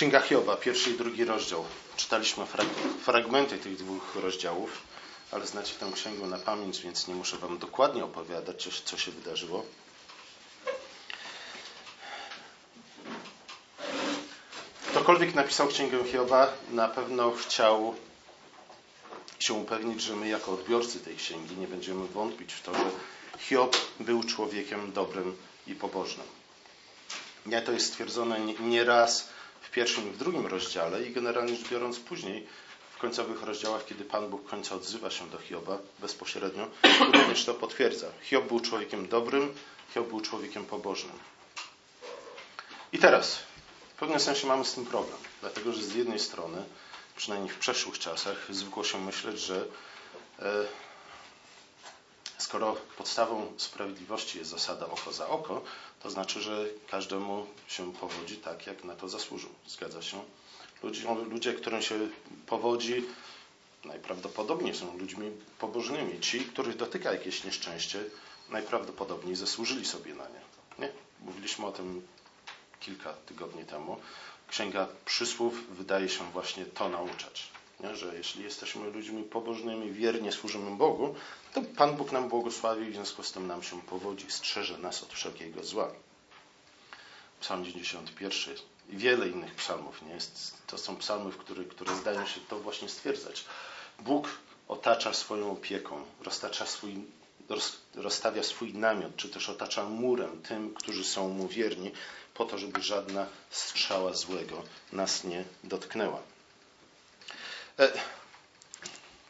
Księga Hioba, pierwszy i drugi rozdział. Czytaliśmy fragmenty tych dwóch rozdziałów, ale znacie tę księgę na pamięć, więc nie muszę Wam dokładnie opowiadać, co się wydarzyło. Ktokolwiek napisał księgę Hioba, na pewno chciał się upewnić, że my, jako odbiorcy tej księgi, nie będziemy wątpić w to, że Hiob był człowiekiem dobrym i pobożnym. Nie, to jest stwierdzone nieraz w pierwszym i w drugim rozdziale i generalnie rzecz biorąc później, w końcowych rozdziałach, kiedy Pan Bóg w końcu odzywa się do Hioba bezpośrednio, również to potwierdza. Hiob był człowiekiem dobrym, Hiob był człowiekiem pobożnym. I teraz, w pewnym sensie mamy z tym problem, dlatego że z jednej strony, przynajmniej w przeszłych czasach, zwykło się myśleć, że e, skoro podstawą sprawiedliwości jest zasada oko za oko, to znaczy, że każdemu się powodzi tak, jak na to zasłużył. Zgadza się? Ludzie, ludzie którym się powodzi, najprawdopodobniej są ludźmi pobożnymi. Ci, których dotyka jakieś nieszczęście, najprawdopodobniej zasłużyli sobie na nie. nie? Mówiliśmy o tym kilka tygodni temu. Księga Przysłów wydaje się właśnie to nauczać. Nie? Że jeśli jesteśmy ludźmi pobożnymi, wiernie służymy Bogu, to Pan Bóg nam błogosławi i w związku z tym nam się powodzi, strzeże nas od wszelkiego zła. Psalm 91 i wiele innych psalmów. Nie? To są psalmy, które, które zdają się to właśnie stwierdzać. Bóg otacza swoją opieką, roztacza swój, roz, rozstawia swój namiot, czy też otacza murem tym, którzy są mu wierni, po to, żeby żadna strzała złego nas nie dotknęła. E,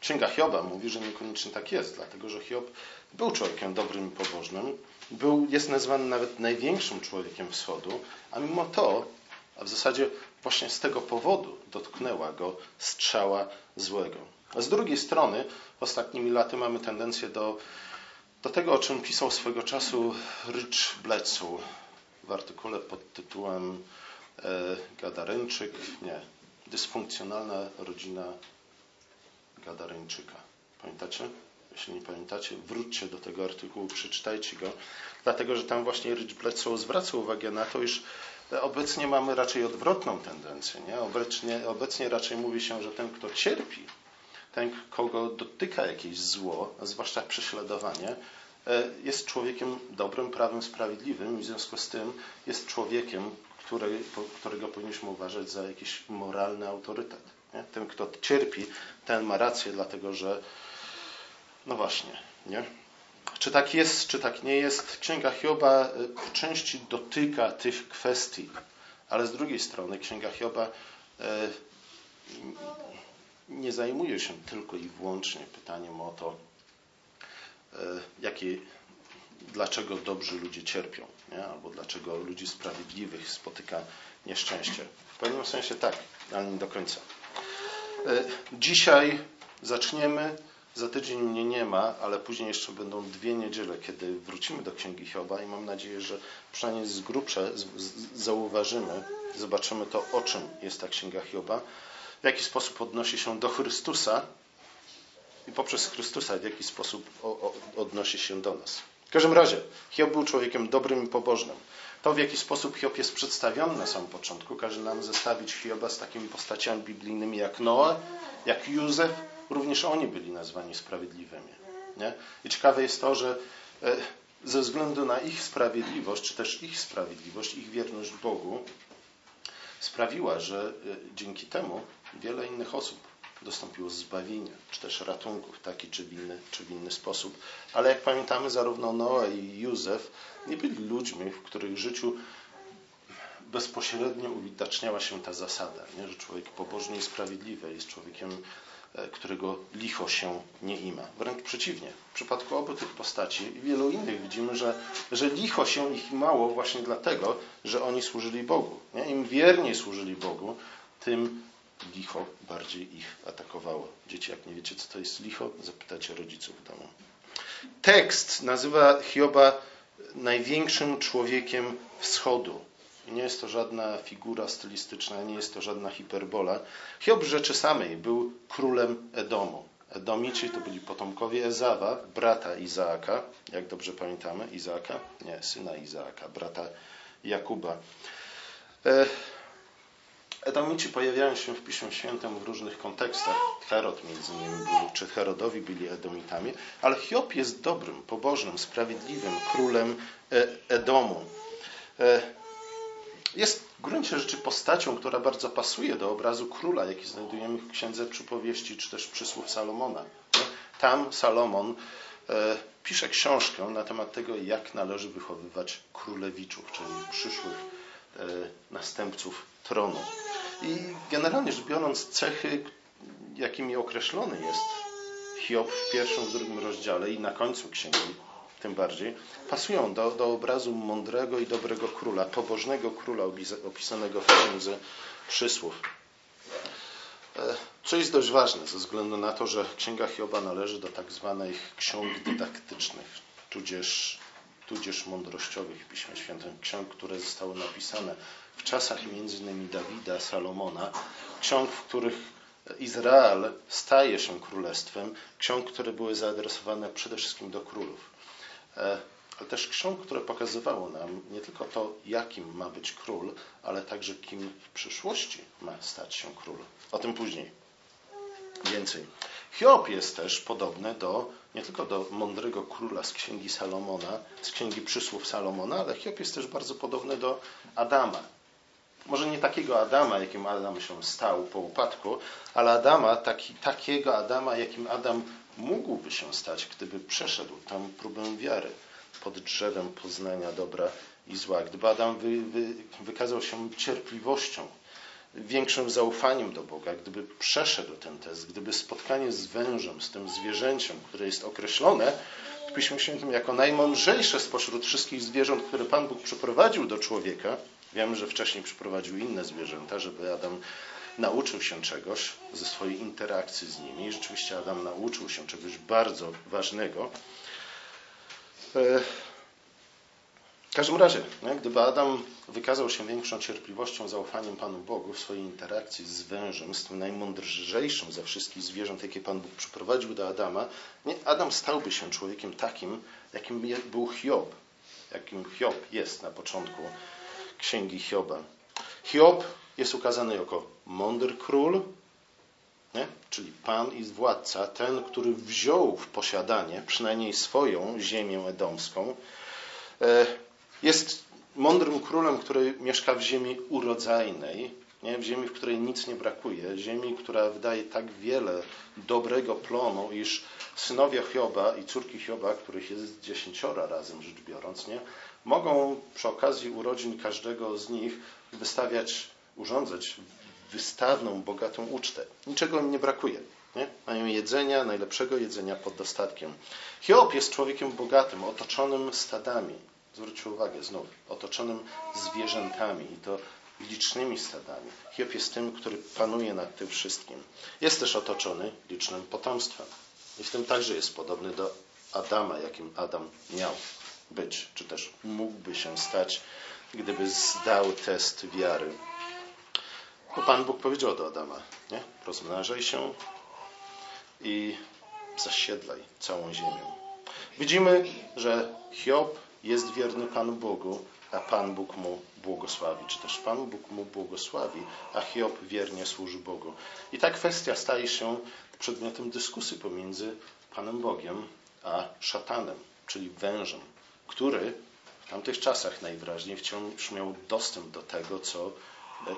Księga Hioba mówi, że niekoniecznie tak jest, dlatego że Hiob był człowiekiem dobrym i pobożnym, był, jest nazwany nawet największym człowiekiem wschodu, a mimo to, a w zasadzie właśnie z tego powodu dotknęła go strzała złego. A z drugiej strony, ostatnimi laty mamy tendencję do, do tego, o czym pisał swego czasu Rich Bledsoe w artykule pod tytułem e, Gadaryńczyk, nie, dysfunkcjonalna rodzina Gadareńczyka. Pamiętacie? Jeśli nie pamiętacie, wróćcie do tego artykułu, przeczytajcie go, dlatego że tam właśnie Rich Bledsoe zwraca uwagę na to, iż obecnie mamy raczej odwrotną tendencję. Nie? Obecnie, obecnie raczej mówi się, że ten, kto cierpi, ten, kogo dotyka jakieś zło, zwłaszcza prześladowanie, e, jest człowiekiem dobrym, prawym, sprawiedliwym i w związku z tym jest człowiekiem, który, którego powinniśmy uważać za jakiś moralny autorytet. Nie? Ten, kto cierpi, ten ma rację, dlatego że, no właśnie, nie? Czy tak jest, czy tak nie jest? Księga Hioba y, po części dotyka tych kwestii, ale z drugiej strony Księga Hioba y, nie zajmuje się tylko i wyłącznie pytaniem o to, y, jakie, dlaczego dobrzy ludzie cierpią, nie? albo dlaczego ludzi sprawiedliwych spotyka nieszczęście. W pewnym sensie tak, ale nie do końca. E, dzisiaj zaczniemy, za tydzień mnie nie ma, ale później jeszcze będą dwie niedziele, kiedy wrócimy do Księgi Hioba i mam nadzieję, że przynajmniej z grubsza zauważymy, zobaczymy to, o czym jest ta Księga Hioba, w jaki sposób odnosi się do Chrystusa i poprzez Chrystusa w jaki sposób odnosi się do nas. W każdym razie, Hiob był człowiekiem dobrym i pobożnym. To, w jaki sposób Hiob jest przedstawiony na samym początku, każe nam zestawić Hioba z takimi postaciami biblijnymi jak Noe, jak Józef. Również oni byli nazwani sprawiedliwymi. Nie? I ciekawe jest to, że e, ze względu na ich sprawiedliwość, czy też ich sprawiedliwość, ich wierność Bogu, sprawiła, że e, dzięki temu wiele innych osób dostąpiło zbawienia, czy też ratunku w taki czy w, inny, czy w inny sposób. Ale jak pamiętamy, zarówno Noe i Józef nie byli ludźmi, w których życiu bezpośrednio uwidaczniała się ta zasada, nie? że człowiek pobożny i sprawiedliwy jest człowiekiem, e, którego licho się nie ima. Wręcz przeciwnie. W przypadku obu tych postaci i wielu innych widzimy, że, że licho się ich mało właśnie dlatego, że oni służyli Bogu. Nie? Im wierniej służyli Bogu, tym licho bardziej ich atakowało. Dzieci, jak nie wiecie, co to jest licho, zapytacie rodziców w domu. Tekst nazywa Hioba największym człowiekiem wschodu. Nie jest to żadna figura stylistyczna, nie jest to żadna hiperbola. Hiob rzeczy samej był królem Edomu. Edomici to byli potomkowie Ezawa, brata Izaaka, jak dobrze pamiętamy, Izaaka? Nie, syna Izaaka, brata Jakuba. E, Edomici pojawiają się w Piśmie Świętym w różnych kontekstach. Herod między innymi był, czy Herodowi byli Edomitami, ale Hiob jest dobrym, pobożnym, sprawiedliwym królem e, Edomu. E, jest w gruncie rzeczy postacią, która bardzo pasuje do obrazu króla, jaki znajdujemy w Księdze Przypowieści, czy też Przysłów Salomona. Tam Salomon e, pisze książkę na temat tego, jak należy wychowywać królewiczów, czyli przyszłych następców tronu. I generalnie rzecz biorąc, cechy, jakimi określony jest Hiob w pierwszym, w drugim rozdziale i na końcu księgi, tym bardziej, pasują do, do obrazu mądrego i dobrego króla, pobożnego króla opisanego w księdze przysłów. E, co jest dość ważne, ze względu na to, że Księga Hioba należy do tak zwanych ksiąg dydaktycznych, tudzież, tudzież mądrościowych w Piśmie Świętym, ksiąg, które zostały napisane w czasach m.in. Dawida, Salomona, ksiąg, w których Izrael staje się królestwem, ksiąg, które były zaadresowane przede wszystkim do królów. E, ale też ksiąg, które pokazywało nam nie tylko to, jakim ma być król, ale także kim w przyszłości ma stać się król. O tym później. Więcej. Hiob jest też podobny do, nie tylko do mądrego króla z księgi Salomona, z księgi przysłów Salomona, ale Hiob jest też bardzo podobny do Adama, może nie takiego Adama, jakim Adam się stał po upadku, ale Adama, taki, takiego Adama, jakim Adam mógłby się stać, gdyby przeszedł tę próbę wiary pod drzewem poznania dobra i zła. Gdyby Adam wy, wy, wykazał się cierpliwością, większym zaufaniem do Boga, gdyby przeszedł ten test, gdyby spotkanie z wężem, z tym zwierzęciem, które jest określone w Piśmie Świętym jako najmądrzejsze spośród wszystkich zwierząt, które Pan Bóg przyprowadził do człowieka, Wiemy, że wcześniej przyprowadził inne zwierzęta, żeby Adam nauczył się czegoś ze swojej interakcji z nimi. I rzeczywiście Adam nauczył się czegoś bardzo ważnego. E, w każdym razie, gdyby Adam wykazał się większą cierpliwością, zaufaniem Panu Bogu w swojej interakcji z wężem, z tym najmądrzejszym ze wszystkich zwierząt, jakie Pan Bóg przyprowadził do Adama, nie, Adam stałby się człowiekiem takim, jakim był Hiob, jakim Hiob jest na początku księgi Hioba. Hiob jest ukazany jako mądry król, nie? czyli pan i władca, ten, który wziął w posiadanie przynajmniej swoją ziemię edomską. E, jest mądrym królem, który mieszka w ziemi urodzajnej, nie? ziemi, w której nic nie brakuje, ziemi, która wydaje tak wiele dobrego plonu, iż synowie Hioba i córki Hioba, których jest dziesięciora razem rzecz biorąc, nie? mogą przy okazji urodzin każdego z nich wystawiać, urządzać wystawną, bogatą ucztę. Niczego im nie brakuje. Nie? Mają jedzenia, najlepszego jedzenia pod dostatkiem. Hiob jest człowiekiem bogatym, otoczonym stadami. Zwróćcie uwagę znów, otoczonym zwierzętami i to licznymi stadami. Hiob jest tym, który panuje nad tym wszystkim. Jest też otoczony licznym potomstwem. I w tym także jest podobny do Adama, jakim Adam miał być, czy też mógłby się stać, gdyby zdał test wiary. Bo Pan Bóg powiedział do Adama, nie? rozmnażaj się i zasiedlaj całą ziemię. Widzimy, że Hiob jest wierny Panu Bogu, a Pan Bóg mu błogosławi, czy też Pan Bóg mu błogosławi, a Hiob wiernie służy Bogu. I ta kwestia staje się przedmiotem dyskusji pomiędzy Panem Bogiem a szatanem, czyli wężem, który w tamtych czasach najwyraźniej wciąż miał dostęp do tego, co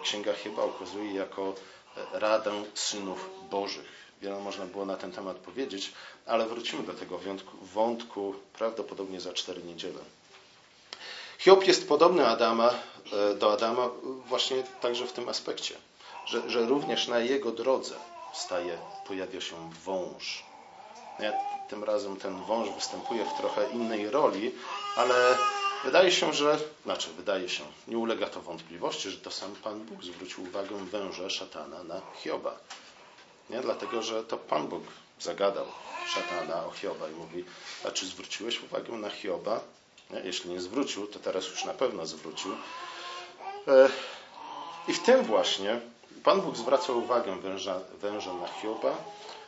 Księga chyba ukazuje jako radę synów bożych. Wiele można było na ten temat powiedzieć, ale wrócimy do tego wątku, wątku prawdopodobnie za cztery niedziele. Hiob jest podobny Adama, e, do Adama właśnie także w tym aspekcie, że, że również na jego drodze staje, pojawia się wąż. Tym razem ten wąż występuje w trochę innej roli, ale wydaje się, że, znaczy wydaje się, nie ulega to wątpliwości, że to sam Pan Bóg zwrócił uwagę węża szatana na Hioba. Nie? Dlatego, że to Pan Bóg zagadał szatana o Hioba i mówi, a czy zwróciłeś uwagę na Hioba? Jeśli nie zwrócił, to teraz już na pewno zwrócił. E, I w tym właśnie Pan Bóg zwraca uwagę węża, węża na Hioba,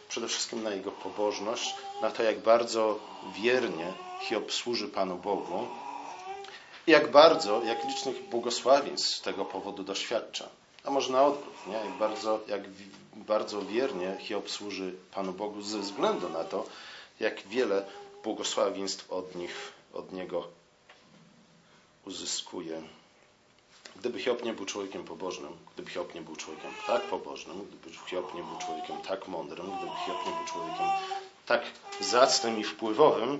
przede wszystkim na jego pobożność, na to, jak bardzo wiernie Hiob służy Panu Bogu i jak bardzo, jak licznych błogosławieństw z tego powodu doświadcza. A może na odwrót, nie? Jak bardzo, jak bardzo wiernie Hiob służy Panu Bogu ze względu na to, jak wiele błogosławieństw od nich, od niego uzyskuje. Gdyby Hiob nie był człowiekiem pobożnym, gdyby Hiob nie był człowiekiem tak pobożnym, gdyby Hiob nie był człowiekiem tak mądrym, gdyby Hiob nie był człowiekiem tak zacnym i wpływowym,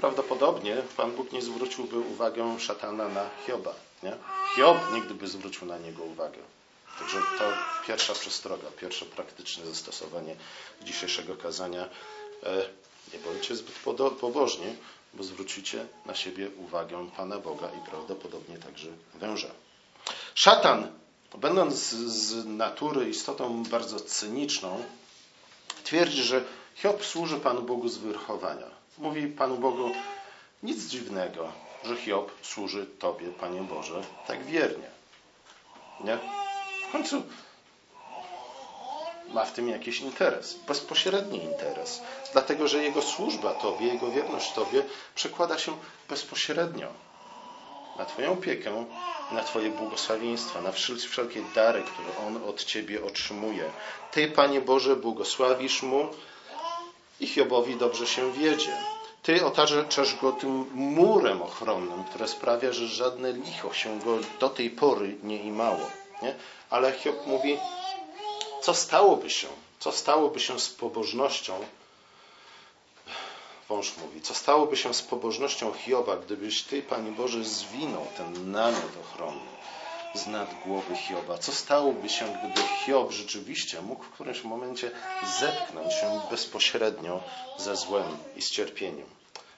prawdopodobnie Pan Bóg nie zwróciłby uwagę szatana na Hioba. Nie? Hiob nigdy by zwrócił na niego uwagę. Także to pierwsza przestroga, pierwsze praktyczne zastosowanie dzisiejszego kazania. E, nie bądźcie zbyt pobożni, bo zwrócicie na siebie uwagę Pana Boga i prawdopodobnie także węża. Szatan, będąc z natury istotą bardzo cyniczną, twierdzi, że Hiob służy Panu Bogu z wyrchowania. Mówi Panu Bogu, nic dziwnego, że Hiob służy Tobie, Panie Boże, tak wiernie. Nie? W końcu ma w tym jakiś interes, bezpośredni interes, dlatego że jego służba Tobie, jego wierność Tobie przekłada się bezpośrednio na Twoją opiekę, na Twoje błogosławieństwa, na wszelkie dary, które On od Ciebie otrzymuje. Ty, Panie Boże, błogosławisz Mu i Hiobowi dobrze się wiedzie. Ty otaczasz go tym murem ochronnym, które sprawia, że żadne licho się go do tej pory nie imało. Nie? Ale Hiob mówi, co stałoby się? Co stałoby się z pobożnością? Wąż mówi, co stałoby się z pobożnością Hioba, gdybyś Ty, Panie Boże, zwinął ten namiot ochronny z nad głowy Hioba? Co stałoby się, gdyby Hiob rzeczywiście mógł w którymś momencie zetknąć się bezpośrednio ze złem i z cierpieniem?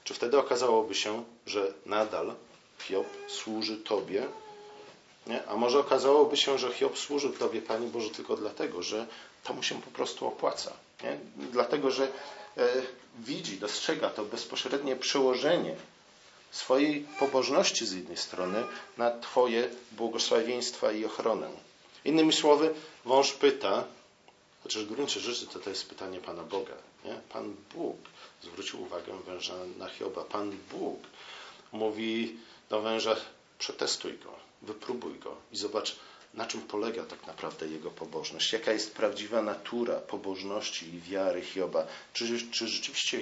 Czy wtedy okazałoby się, że nadal Hiob służy Tobie nie? A może okazałoby się, że Hiob służył Tobie, Panie Boże, tylko dlatego, że to mu się po prostu opłaca. Nie? Dlatego, że e, widzi, dostrzega to bezpośrednie przełożenie swojej pobożności z jednej strony na Twoje błogosławieństwa i ochronę. Innymi słowy, wąż pyta, chociaż w gruncie rzeczy to, to jest pytanie Pana Boga. Nie? Pan Bóg zwrócił uwagę węża na Hioba. Pan Bóg mówi do węża, przetestuj go, wypróbuj go i zobacz, na czym polega tak naprawdę jego pobożność, jaka jest prawdziwa natura pobożności i wiary Hioba. Czy, czy rzeczywiście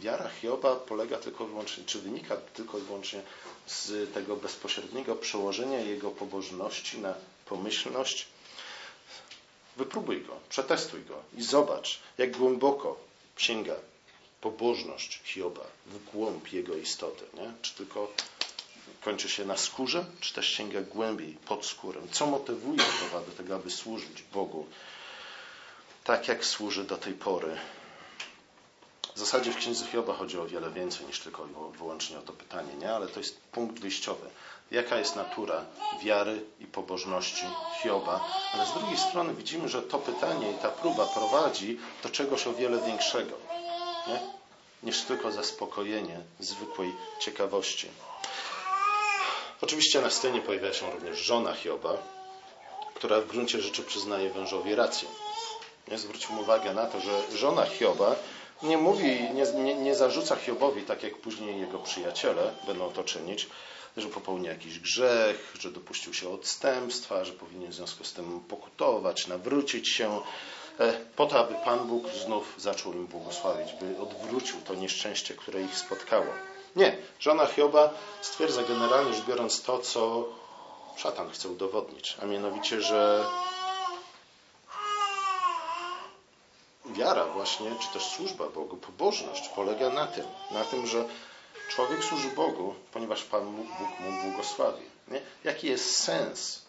wiara Hioba polega tylko wyłącznie, czy wynika tylko i wyłącznie z tego bezpośredniego przełożenia jego pobożności na pomyślność? Wypróbuj go, przetestuj go i zobacz, jak głęboko sięga pobożność Hioba w głąb jego istoty. Nie? Czy tylko kończy się na skórze, czy też sięga głębiej, pod skórę? Co motywuje Hioba do tego, aby służyć Bogu tak, jak służy do tej pory? W zasadzie w księdze Hioba chodzi o wiele więcej niż tylko i wyłącznie o to pytanie, nie? ale to jest punkt wyjściowy. Jaka jest natura wiary i pobożności Hioba? Ale z drugiej strony widzimy, że to pytanie i ta próba prowadzi do czegoś o wiele większego nie? niż tylko zaspokojenie zwykłej ciekawości. Oczywiście na scenie pojawia się również żona Hioba, która w gruncie rzeczy przyznaje wężowi rację. Nie zwróćmy uwagę na to, że żona Hioba nie mówi, nie, nie, nie, zarzuca Hiobowi, tak jak później jego przyjaciele będą to czynić, że popełnił jakiś grzech, że dopuścił się odstępstwa, że powinien w związku z tym pokutować, nawrócić się, e, po to, aby Pan Bóg znów zaczął im błogosławić, by odwrócił to nieszczęście, które ich spotkało. Nie. Żona Hioba stwierdza generalnie rzecz biorąc to, co szatan chce udowodnić, a mianowicie, że wiara właśnie, czy też służba Bogu, pobożność polega na tym, na tym, że człowiek służy Bogu, ponieważ Pan Bóg mu błogosławi. Nie? Jaki jest sens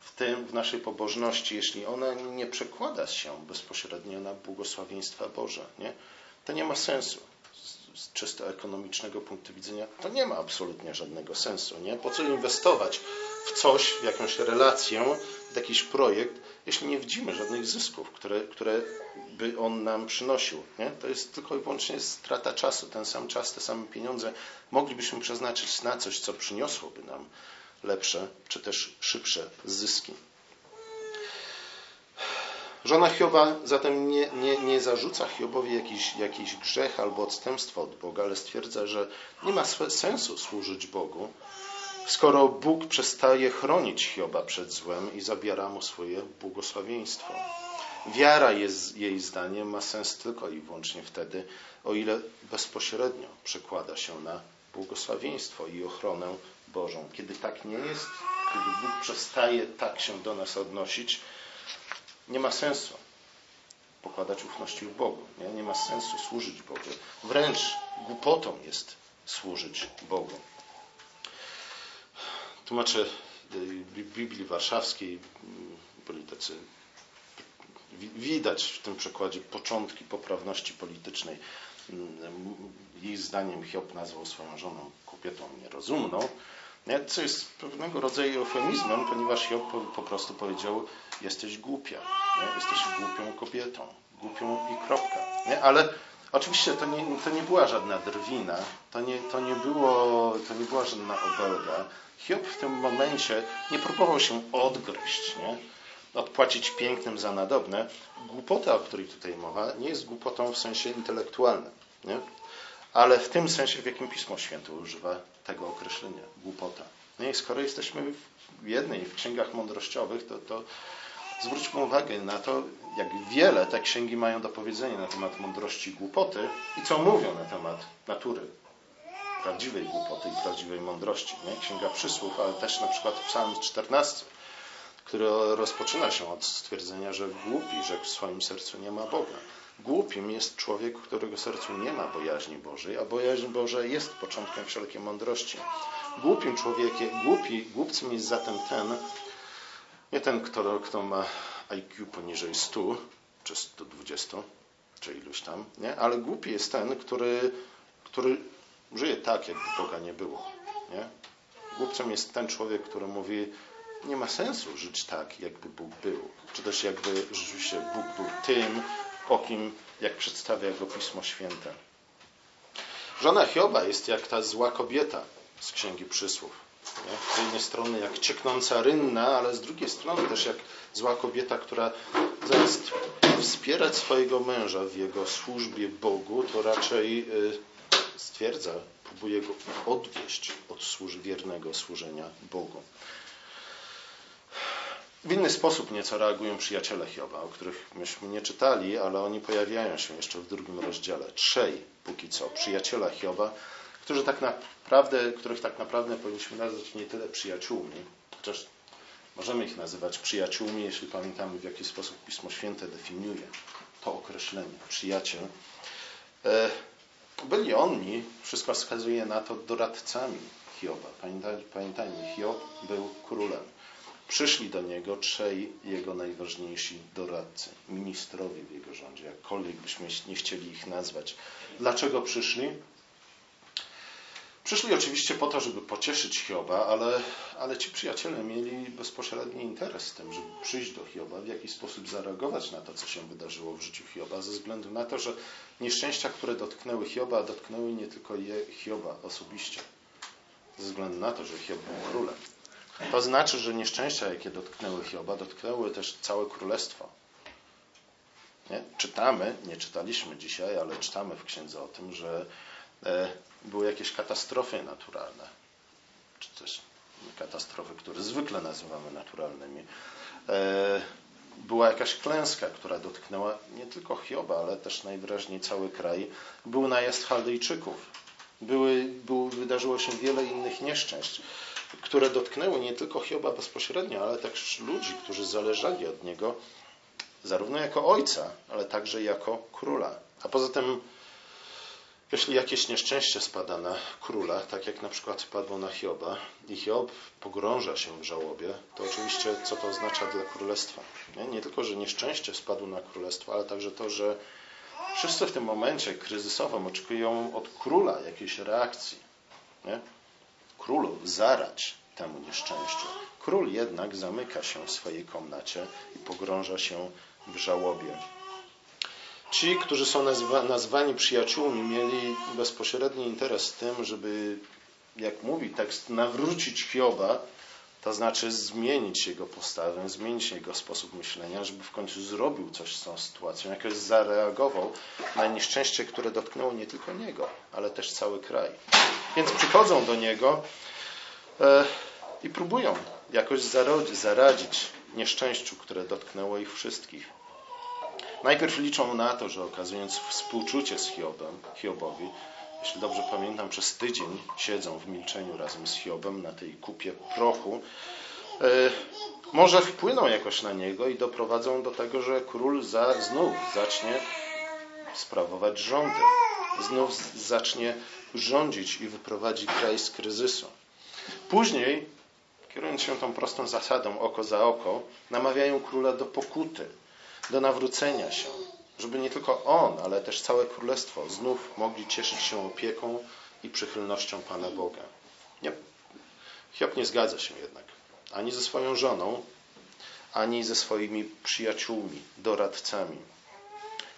w tym, w naszej pobożności, jeśli ona nie przekłada się bezpośrednio na błogosławieństwa Boże? Nie? To nie ma sensu z czysto ekonomicznego punktu widzenia, to nie ma absolutnie żadnego sensu. Nie? Po co inwestować w coś, w jakąś relację, w jakiś projekt, jeśli nie widzimy żadnych zysków, które, które by on nam przynosił. Nie? To jest tylko i wyłącznie strata czasu. Ten sam czas, te same pieniądze moglibyśmy przeznaczyć na coś, co przyniosłoby nam lepsze, czy też szybsze zyski. Żona Hioba zatem nie, nie, nie zarzuca Hiobowi jakiś, jakiś grzech albo odstępstwo od Boga, ale stwierdza, że nie ma sensu służyć Bogu, skoro Bóg przestaje chronić Hioba przed złem i zabiera mu swoje błogosławieństwo. Wiara jest, jej zdaniem ma sens tylko i wyłącznie wtedy, o ile bezpośrednio przekłada się na błogosławieństwo i ochronę Bożą. Kiedy tak nie jest, kiedy Bóg przestaje tak się do nas odnosić, nie ma sensu pokładać ufności w Bogu. Nie, nie ma sensu służyć Bogu. Wręcz głupotą jest służyć Bogu. Tłumacze Biblii Warszawskiej byli tacy widać w tym przykładzie początki poprawności politycznej. Jej zdaniem Hiob nazwał swoją żoną kobietą nierozumną, co jest pewnego rodzaju eufemizmem, ponieważ Hiob po prostu powiedział jesteś głupia, nie? jesteś głupią kobietą, głupią i kropka. Nie? Ale oczywiście to nie, to nie była żadna drwina, to nie, to, nie było, to nie była żadna obelga. Hiob w tym momencie nie próbował się odgryźć, nie? odpłacić pięknym za nadobne. Głupota, o której tutaj mowa, nie jest głupotą w sensie intelektualnym, nie? ale w tym sensie, w jakim Pismo Święte używa tego określenia głupota. No skoro jesteśmy w jednej, w księgach mądrościowych, to, to zwróćmy uwagę na to, jak wiele te księgi mają do powiedzenia na temat mądrości i głupoty i co mówią na temat natury prawdziwej głupoty i prawdziwej mądrości. Nie? Księga Przysłów, ale też na przykład Psalm 14, który rozpoczyna się od stwierdzenia, że głupi, że w swoim sercu nie ma Boga. Głupim jest człowiek, którego sercu nie ma bojaźni Bożej, a bojaźń Boża jest początkiem wszelkiej mądrości. Głupim człowiekiem, głupi, głupcem jest zatem ten, nie ten, kto, kto ma IQ poniżej 100 czy 120, czy iluś tam, nie? ale głupi jest ten, który, który żyje tak, jakby Boga nie było. Nie? Głupcem jest ten człowiek, który mówi, nie ma sensu żyć tak, jakby Bóg był. Czy też jakby rzeczywiście Bóg był tym, o kim, jak przedstawia go Pismo Święte. Żona Hioba jest jak ta zła kobieta z Księgi Przysłów. Z jednej strony jak cieknąca rynna, ale z drugiej strony też jak zła kobieta, która zamiast wspierać swojego męża w jego służbie Bogu, to raczej y, stwierdza, próbuje go odwieść od służ wiernego służenia Bogu. W inny sposób nieco reagują przyjaciele Hioba, o których myśmy nie czytali, ale oni pojawiają się jeszcze w drugim rozdziale. Trzej póki co, przyjaciela Hioba, którzy tak naprawdę, których tak naprawdę powinniśmy nazwać nie tyle przyjaciółmi, chociaż możemy ich nazywać przyjaciółmi, jeśli pamiętamy w jaki sposób Pismo Święte definiuje to określenie przyjaciel. E, byli oni, wszystko wskazuje na to, doradcami Hioba. Pamiętajmy, Hiob był królem przyszli do niego trzej jego najważniejsi doradcy, ministrowie w jego rządzie, jakkolwiek byśmy nie chcieli ich nazwać. Dlaczego przyszli? Przyszli oczywiście po to, żeby pocieszyć Hioba, ale, ale ci przyjaciele mieli bezpośredni interes w tym, żeby przyjść do Hioba, w jakiś sposób zareagować na to, co się wydarzyło w życiu Hioba, ze względu na to, że nieszczęścia, które dotknęły Hioba, dotknęły nie tylko je, Hioba osobiście, ze względu na to, że Hiob był królem. To znaczy, że nieszczęścia, jakie dotknęły Hioba, dotknęły też całe królestwo. Nie? Czytamy, nie czytaliśmy dzisiaj, ale czytamy w księdze o tym, że były jakieś katastrofy naturalne, czy też katastrofy, które zwykle nazywamy naturalnymi. E, była jakaś klęska, która dotknęła nie tylko Hioba, ale też najwyraźniej cały kraj. Był najazd Chaldejczyków. Były, był, wydarzyło się wiele innych nieszczęść które dotknęły nie tylko Hioba bezpośrednio, ale też ludzi, którzy zależeli od niego, zarówno jako ojca, ale także jako króla. A poza tym, jeśli jakieś nieszczęście spada na króla, tak jak na przykład spadło na Hioba, i Hiob pogrąża się w żałobie, to oczywiście co to oznacza dla królestwa? Nie, nie tylko, że nieszczęście spadło na królestwo, ale także to, że wszyscy w tym momencie kryzysowym oczekują od króla jakiejś reakcji. Nie? królu zarać temu nieszczęściu. Król jednak zamyka się w swojej komnacie i pogrąża się w żałobie. Ci, którzy są nazwa, nazwani przyjaciółmi, mieli bezpośredni interes w tym, żeby, jak mówi tekst, nawrócić Hioba, to znaczy zmienić jego postawę, zmienić jego sposób myślenia, żeby w końcu zrobił coś z tą sytuacją, jakoś zareagował na nieszczęście, które dotknęło nie tylko niego, ale też cały kraj. Więc przychodzą do niego E, I próbują jakoś zaradzić nieszczęściu, które dotknęło ich wszystkich. Najpierw liczą na to, że okazując współczucie z Hiobem, Hiobowi, jeśli dobrze pamiętam, przez tydzień siedzą w milczeniu razem z Hiobem na tej kupie prochu, e, może wpłyną jakoś na niego i doprowadzą do tego, że król za, znów zacznie sprawować rządy. Znów zacznie rządzić i wyprowadzi kraj z kryzysu. Później, kierując się tą prostą zasadą oko za oko, namawiają króla do pokuty, do nawrócenia się, żeby nie tylko on, ale też całe królestwo znów mogli cieszyć się opieką i przychylnością Pana Boga. Nie, Hiob nie zgadza się jednak ani ze swoją żoną, ani ze swoimi przyjaciółmi, doradcami.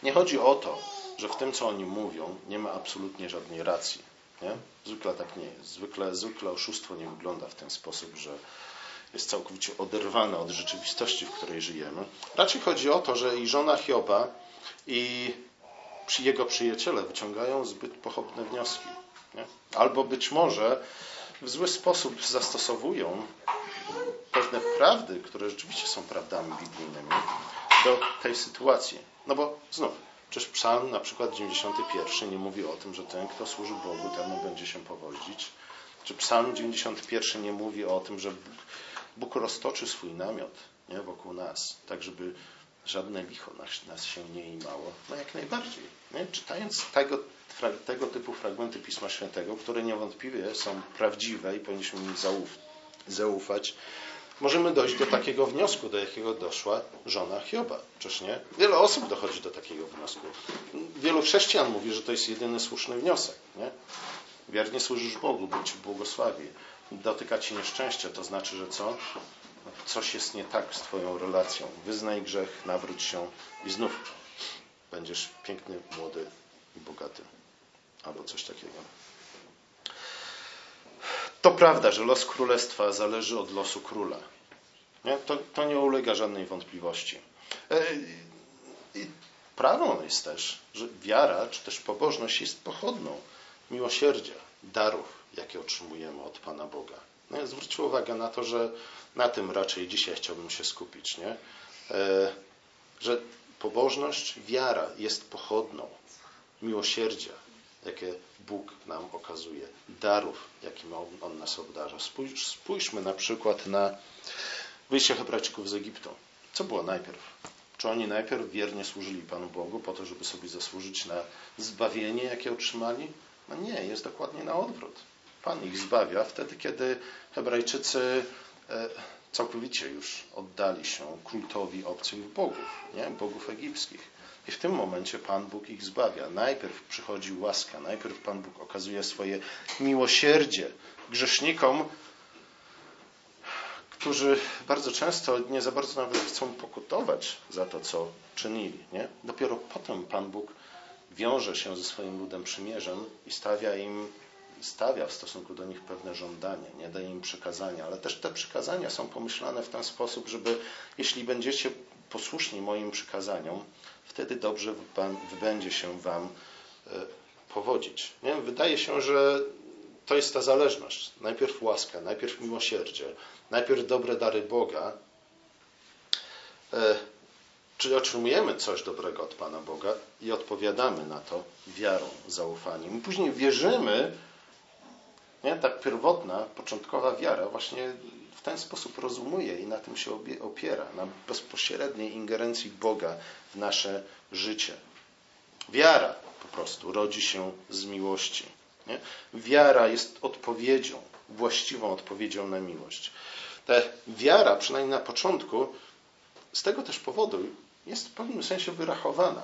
Nie chodzi o to, że w tym, co oni mówią, nie ma absolutnie żadnej racji. Nie? Zwykle tak nie jest. Zwykle, zwykle oszustwo nie wygląda w ten sposób, że jest całkowicie oderwane od rzeczywistości, w której żyjemy. Raczej chodzi o to, że i żona Hioba, i jego przyjaciele wyciągają zbyt pochopne wnioski. Nie? Albo być może w zły sposób zastosowują pewne prawdy, które rzeczywiście są prawdami biblijnymi, do tej sytuacji. No bo znów, przecież psalm na przykład 91 nie mówi o tym, że ten, kto służy Bogu, temu będzie się powodzić. Czy psalm 91 nie mówi o tym, że Bóg, roztoczy swój namiot nie, wokół nas, tak żeby żadne licho nas, nas się nie imało? No jak najbardziej. Nie? Czytając tego, tego typu fragmenty Pisma Świętego, które niewątpliwie są prawdziwe i powinniśmy im zaufać, możemy dojść do takiego wniosku, do jakiego doszła żona Hioba. Czyż nie? Wiele osób dochodzi do takiego wniosku. Wielu chrześcijan mówi, że to jest jedyny słuszny wniosek. Nie? Wiernie służysz Bogu, Bóg Ci błogosławi. Dotyka Ci nieszczęście, to znaczy, że co? Coś jest nie tak z Twoją relacją. Wyznaj grzech, nawróć się i znów będziesz piękny, młody i bogaty. Albo coś takiego. To prawda, że los królestwa zależy od losu króla. Nie? To, to nie ulega żadnej wątpliwości. E, I prawdą jest też, że wiara czy też pobożność jest pochodną miłosierdzia, darów, jakie otrzymujemy od Pana Boga. No, zwróćcie uwagę na to, że na tym raczej dzisiaj chciałbym się skupić, nie? E, że pobożność, wiara jest pochodną miłosierdzia, jakie Bóg nam okazuje, darów, jakim On, on nas obdarza. Spójrz, spójrzmy na przykład na wyjście Hebrajczyków z Egiptu. Co było najpierw? Czy oni najpierw wiernie służyli Panu Bogu po to, żeby sobie zasłużyć na zbawienie, jakie otrzymali? No nie, jest dokładnie na odwrót. Pan ich zbawia wtedy, kiedy Hebrajczycy e, całkowicie już oddali się kultowi obcych bogów, nie? bogów egipskich. I w tym momencie Pan Bóg ich zbawia. Najpierw przychodzi łaska, najpierw Pan Bóg okazuje swoje miłosierdzie grzesznikom, którzy bardzo często nie za bardzo nawet chcą pokutować za to, co czynili. Nie? Dopiero potem Pan Bóg wiąże się ze swoim ludem przymierzem i stawia im stawia w stosunku do nich pewne żądanie, nie daje im przekazania, ale też te przekazania są pomyślane w ten sposób, żeby jeśli będziecie posłuszni moim przykazaniom, wtedy dobrze będzie się Wam e, powodzić. Nie? Wydaje się, że to jest ta zależność. Najpierw łaska, najpierw miłosierdzie, najpierw dobre dary Boga. E, czyli otrzymujemy coś dobrego od Pana Boga i odpowiadamy na to wiarą, zaufaniem. Później wierzymy, nie? Ta pierwotna, początkowa wiara właśnie w ten sposób rozumuje i na tym się opiera, na bezpośredniej ingerencji Boga w nasze życie. Wiara po prostu rodzi się z miłości. Nie? Wiara jest odpowiedzią, właściwą odpowiedzią na miłość. Ta wiara, przynajmniej na początku, z tego też powodu jest w pewnym sensie wyrachowana.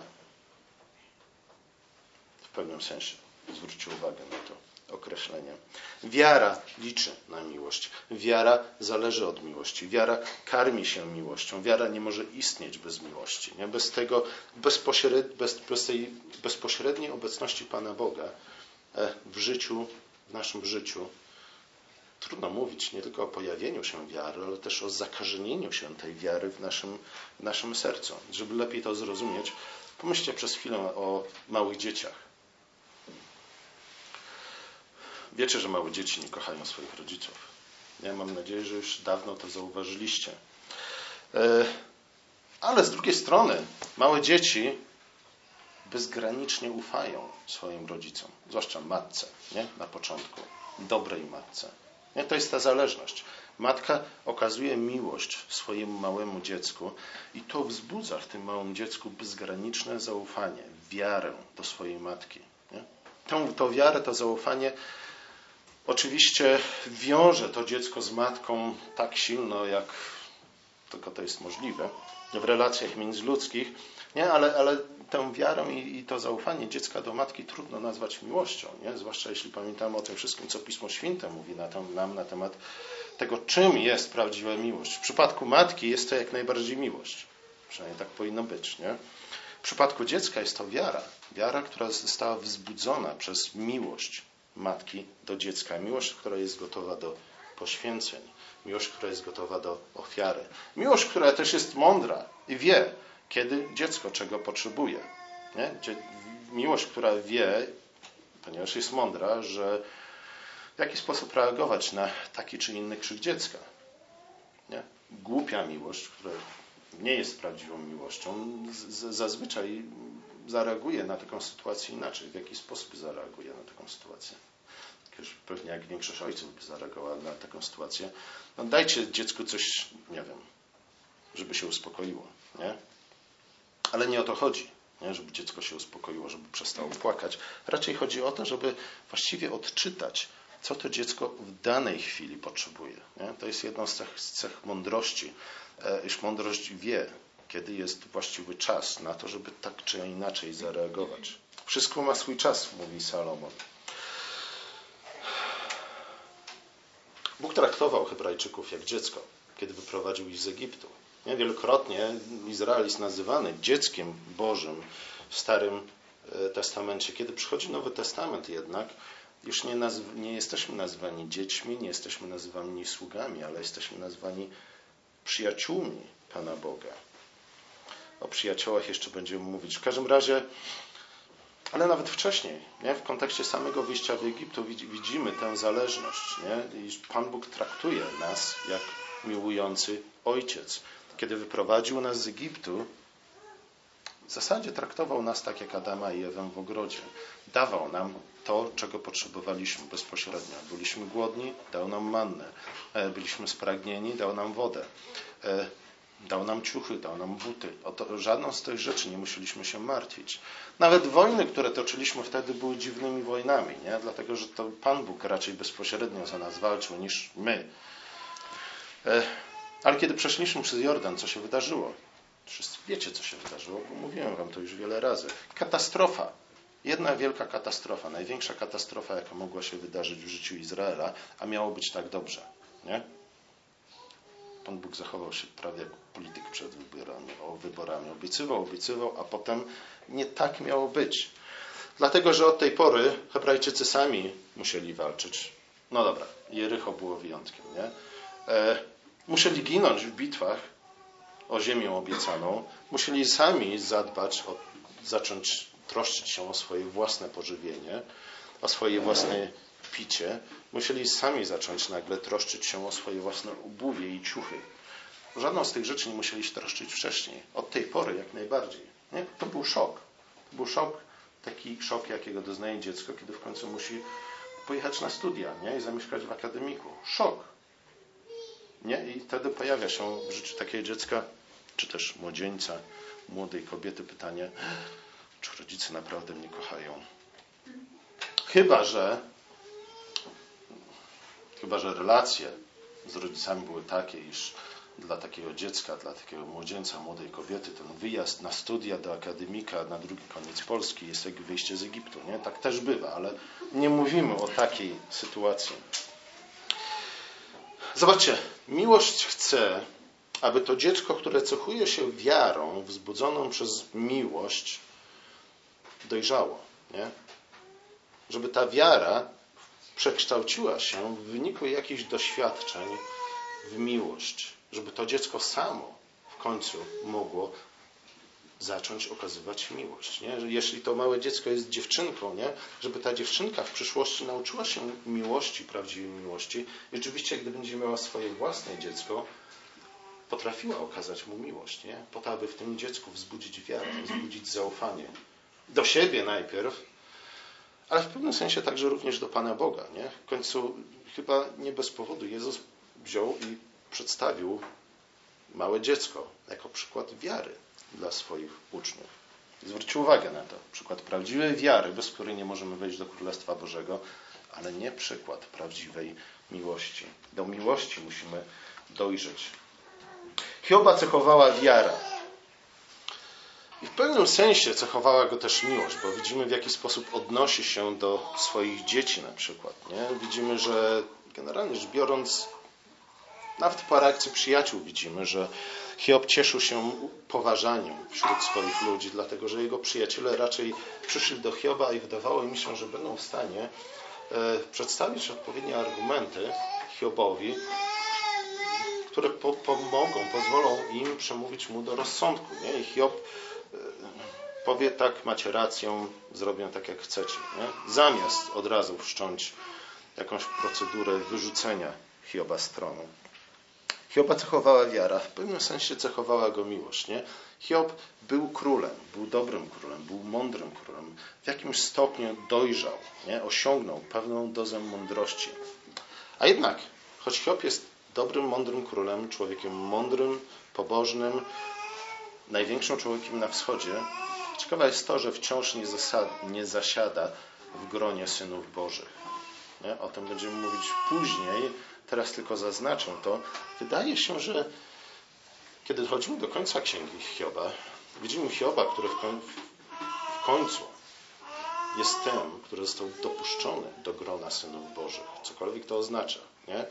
W pewnym sensie. Zwróćcie uwagę na to określenie. Wiara liczy na miłość. Wiara zależy od miłości. Wiara karmi się miłością. Wiara nie może istnieć bez miłości. Nie? Bez, tego bezpośred, bez, bez tej bezpośredniej obecności Pana Boga e, w życiu, w naszym życiu, trudno mówić nie tylko o pojawieniu się wiary, ale też o zakażenieniu się tej wiary w naszym, w naszym sercu. Żeby lepiej to zrozumieć, pomyślcie przez chwilę o małych dzieciach. Wiecie, że małe dzieci nie kochają swoich rodziców. Ja mam nadzieję, że już dawno to zauważyliście. E, ale z drugiej strony, małe dzieci bezgranicznie ufają swoim rodzicom, zwłaszcza matce, nie? na początku, dobrej matce. Nie? To jest ta zależność. Matka okazuje miłość swojemu małemu dziecku i to wzbudza w tym małym dziecku bezgraniczne zaufanie, wiarę do swojej matki. Nie? Tą, tą wiarę, to zaufanie oczywiście wiąże to dziecko z matką tak silno, jak tylko to jest możliwe w relacjach międzyludzkich, nie? Ale, ale tę wiarę i, i, to zaufanie dziecka do matki trudno nazwać miłością, nie? zwłaszcza jeśli pamiętamy o tym wszystkim, co Pismo Święte mówi na nam na temat tego, czym jest prawdziwa miłość. W przypadku matki jest to jak najbardziej miłość. Przynajmniej tak powinno być. Nie? W przypadku dziecka jest to wiara. Wiara, która została wzbudzona przez miłość matki do dziecka. Miłość, która jest gotowa do poświęceń. Miłość, która jest gotowa do ofiary. Miłość, która też jest mądra i wie, kiedy dziecko czego potrzebuje. Nie? Miłość, która wie, ponieważ jest mądra, że w jaki sposób reagować na taki czy inny krzyk dziecka. Nie? Głupia miłość, która nie jest prawdziwą miłością, zazwyczaj zareaguje na taką sytuację inaczej. W jaki sposób zareaguje na taką sytuację? Pewnie jak większość ojców by zareagowała na taką sytuację. No dajcie dziecku coś, nie wiem, żeby się uspokoiło. Nie? Ale nie o to chodzi, nie? żeby dziecko się uspokoiło, żeby przestało płakać. Raczej chodzi o to, żeby właściwie odczytać, co to dziecko w danej chwili potrzebuje. Nie? To jest jedną z cech, cech mądrości, e, iż mądrość wie, kiedy jest właściwy czas na to, żeby tak czy inaczej zareagować. Wszystko ma swój czas, mówi Salomon. Bóg traktował Hebrajczyków jak dziecko, kiedy wyprowadził ich z Egiptu. Nie? Wielokrotnie Izrael jest nazywany dzieckiem Bożym w Starym e, Testamencie. Kiedy przychodzi Nowy Testament jednak, już nie, nie jesteśmy nazwani dziećmi, nie jesteśmy nazwani sługami, ale jesteśmy nazwani przyjaciółmi Pana Boga. O przyjaciołach jeszcze będziemy mówić. W każdym razie, ale nawet wcześniej, nie? w kontekście samego wyjścia w Egiptu widzimy tę zależność, nie? iż Pan Bóg traktuje nas jak miłujący ojciec. Kiedy wyprowadził nas z Egiptu, w zasadzie traktował nas tak jak Adama i Ewę w ogrodzie. Dawał nam to, czego potrzebowaliśmy bezpośrednio. Byliśmy głodni, dał nam mannę. E, byliśmy spragnieni, dał nam wodę. Dał nam ciuchy, dał nam buty. O to, żadną z tych rzeczy nie musieliśmy się martwić. Nawet wojny, które toczyliśmy wtedy, były dziwnymi wojnami, nie? dlatego że to Pan Bóg raczej bezpośrednio za nas walczył niż my. E, ale kiedy przeszliśmy przez Jordan, co się wydarzyło? Wszyscy wiecie, co się wydarzyło, bo mówiłem wam to już wiele razy. Katastrofa. Jedna wielka katastrofa, największa katastrofa, jaka mogła się wydarzyć w życiu Izraela, a miało być tak dobrze. Nie? Pan Bóg zachował się prawie jak polityk przed wyborami, o wyborami. Obiecywał, obiecywał, a potem nie tak miało być. Dlatego, że od tej pory Hebrajczycy sami musieli walczyć. No dobra, Jericho było wyjątkiem, nie? E, musieli ginąć w bitwach o ziemię obiecaną, musieli sami zadbać, o, zacząć troszczyć się o swoje własne pożywienie, o swoje własne picie, musieli sami zacząć nagle troszczyć się o swoje własne ubuwie i ciuchy. Żadną z tych rzeczy nie musieli się troszczyć wcześniej. Od tej pory jak najbardziej. Nie? To był szok. To był szok, taki szok, jakiego doznaje dziecko, kiedy w końcu musi pojechać na studia nie? i zamieszkać w akademiku. Szok. Nie? I wtedy pojawia się w życiu takiego dziecka, czy też młodzieńca, młodej kobiety pytanie, czy rodzice naprawdę mnie kochają. Chyba, że chyba, że relacje z rodzicami były takie, iż dla takiego dziecka, dla takiego młodzieńca, młodej kobiety, ten wyjazd na studia do akademika na drugi koniec Polski jest jak wyjście z Egiptu. Nie? Tak też bywa, ale nie mówimy o takiej sytuacji. Zobaczcie, miłość chce, aby to dziecko, które cechuje się wiarą, wzbudzoną przez miłość, dojrzało. Nie? Żeby ta wiara przekształciła się w wyniku jakichś doświadczeń w miłość. Żeby to dziecko samo w końcu mogło zacząć okazywać miłość. Nie? Jeśli to małe dziecko jest dziewczynką, nie? żeby ta dziewczynka w przyszłości nauczyła się miłości, prawdziwej miłości. I rzeczywiście, gdy będzie miała swoje własne dziecko, potrafiła okazać mu miłość, nie? po to, aby w tym dziecku wzbudzić wiarę, wzbudzić zaufanie. Do siebie najpierw, ale w pewnym sensie także również do Pana Boga. Nie? W końcu chyba nie bez powodu Jezus wziął i przedstawił małe dziecko jako przykład wiary dla swoich uczniów. Zwróćcie uwagę na to. Przykład prawdziwej wiary, bez której nie możemy wejść do Królestwa Bożego, ale nie przykład prawdziwej miłości. Do miłości musimy dojrzeć. Hioba cechowała wiara. I w pewnym sensie cechowała go też miłość, bo widzimy w jaki sposób odnosi się do swoich dzieci na przykład. Nie? Widzimy, że generalnie rzecz biorąc, nawet po reakcji przyjaciół widzimy, że Hiob cieszył się poważaniem wśród swoich ludzi, dlatego że jego przyjaciele raczej przyszli do Hioba i wydawało im się, że będą w stanie e, przedstawić odpowiednie argumenty Hiobowi, które po, pomogą, pozwolą im przemówić mu do rozsądku. Nie? I Hiob powie tak, macie rację, zrobię tak jak chcecie. Nie? Zamiast od razu wszcząć jakąś procedurę wyrzucenia Hioba z tronu. Hioba cechowała wiara, w pewnym sensie cechowała go miłość. Nie? Hiob był królem, był dobrym królem, był mądrym królem. W jakimś stopniu dojrzał, nie? osiągnął pewną dozę mądrości. A jednak, choć Hiob jest dobrym, mądrym królem, człowiekiem mądrym, pobożnym, największym człowiekiem na wschodzie, ciekawe jest to, że wciąż nie, zasad, nie zasiada w gronie synów Bożych. Nie? O tym będziemy mówić później, teraz tylko zaznaczę to, wydaje się, że kiedy dochodzimy do końca księgi Hioba, widzimy Hioba, który w końcu jest tym, który został dopuszczony do grona synów Bożych. Cokolwiek to oznacza. Nie?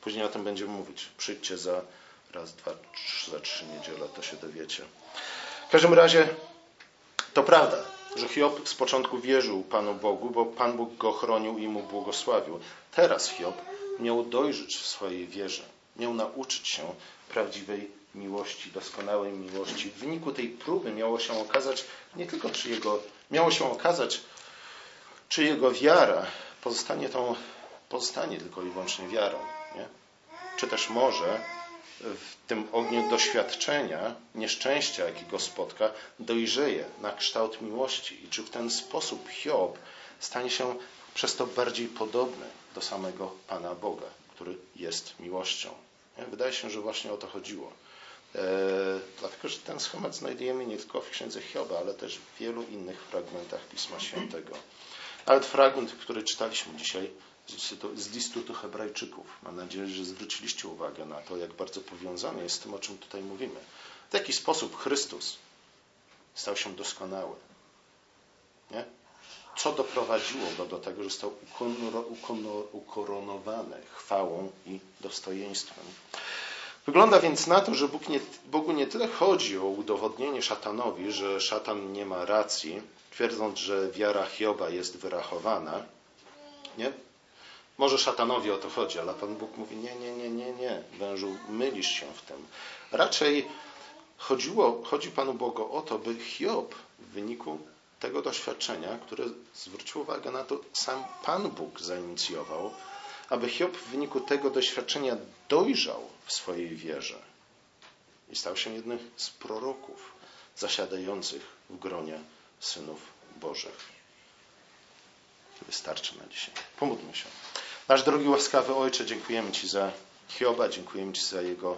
Później o tym będziemy mówić. Przyjdźcie za raz, dwa, trzy, za trzy niedziele, to się dowiecie. W każdym razie to prawda, że Hiob z początku wierzył Panu Bogu, bo Pan Bóg go chronił i mu błogosławił. Teraz Hiob miał dojrzeć w swojej wierze, miał nauczyć się prawdziwej miłości, doskonałej miłości. W wyniku tej próby miało się okazać nie tylko, czy jego, miało się okazać, czy jego wiara pozostanie tą, pozostanie tylko i wyłącznie wiarą, nie? czy też może w tym ogniu doświadczenia, nieszczęścia, jakiego spotka, dojrzeje na kształt miłości i czy w ten sposób Hiob stanie się przez to bardziej podobny do samego Pana Boga, który jest miłością. Wydaje się, że właśnie o to chodziło. E, dlatego, że ten schemat znajdujemy nie tylko w księdze Hioba, ale też w wielu innych fragmentach Pisma Świętego. Nawet fragment, który czytaliśmy dzisiaj z listu do Hebrajczyków. Mam nadzieję, że zwróciliście uwagę na to, jak bardzo powiązany jest z tym, o czym tutaj mówimy. W jaki sposób Chrystus stał się doskonały. Nie? co doprowadziło go do tego, że został ukoronowany chwałą i dostojeństwem. Wygląda więc na to, że Bóg nie, Bogu nie tyle chodzi o udowodnienie szatanowi, że szatan nie ma racji, twierdząc, że wiara Hioba jest wyrachowana. Nie? Może szatanowi o to chodzi, ale Pan Bóg mówi: Nie, nie, nie, nie, nie, wężu, mylisz się w tym. Raczej chodziło, chodzi Panu Bogu o to, by Hiob w wyniku tego doświadczenia, które zwrócił uwagę na to, sam Pan Bóg zainicjował, aby Hiob w wyniku tego doświadczenia dojrzał w swojej wierze i stał się jednym z proroków zasiadających w gronie synów Bożych. Wystarczy na dzisiaj. Pomódlmy się. Nasz drogi łaskawy Ojcze, dziękujemy Ci za Hioba, dziękujemy Ci za jego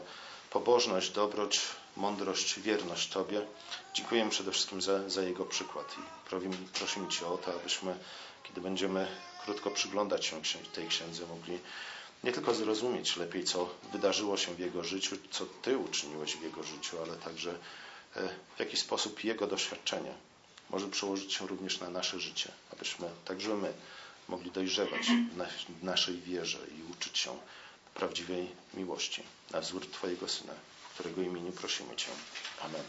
pobożność, dobroć, mądrość, wierność Tobie. Dziękujemy przede wszystkim za, za Jego przykład i prosimy, prosimy Cię o to, abyśmy, kiedy będziemy krótko przyglądać się tej księdze, mogli nie tylko zrozumieć lepiej, co wydarzyło się w Jego życiu, co Ty uczyniłeś w Jego życiu, ale także e, w jaki sposób Jego doświadczenie może przełożyć się również na nasze życie, abyśmy także my mogli dojrzewać w naszej wierze i uczyć się prawdziwej miłości na wzór Twojego Syna którego imieniu prosimy Cię. Amen.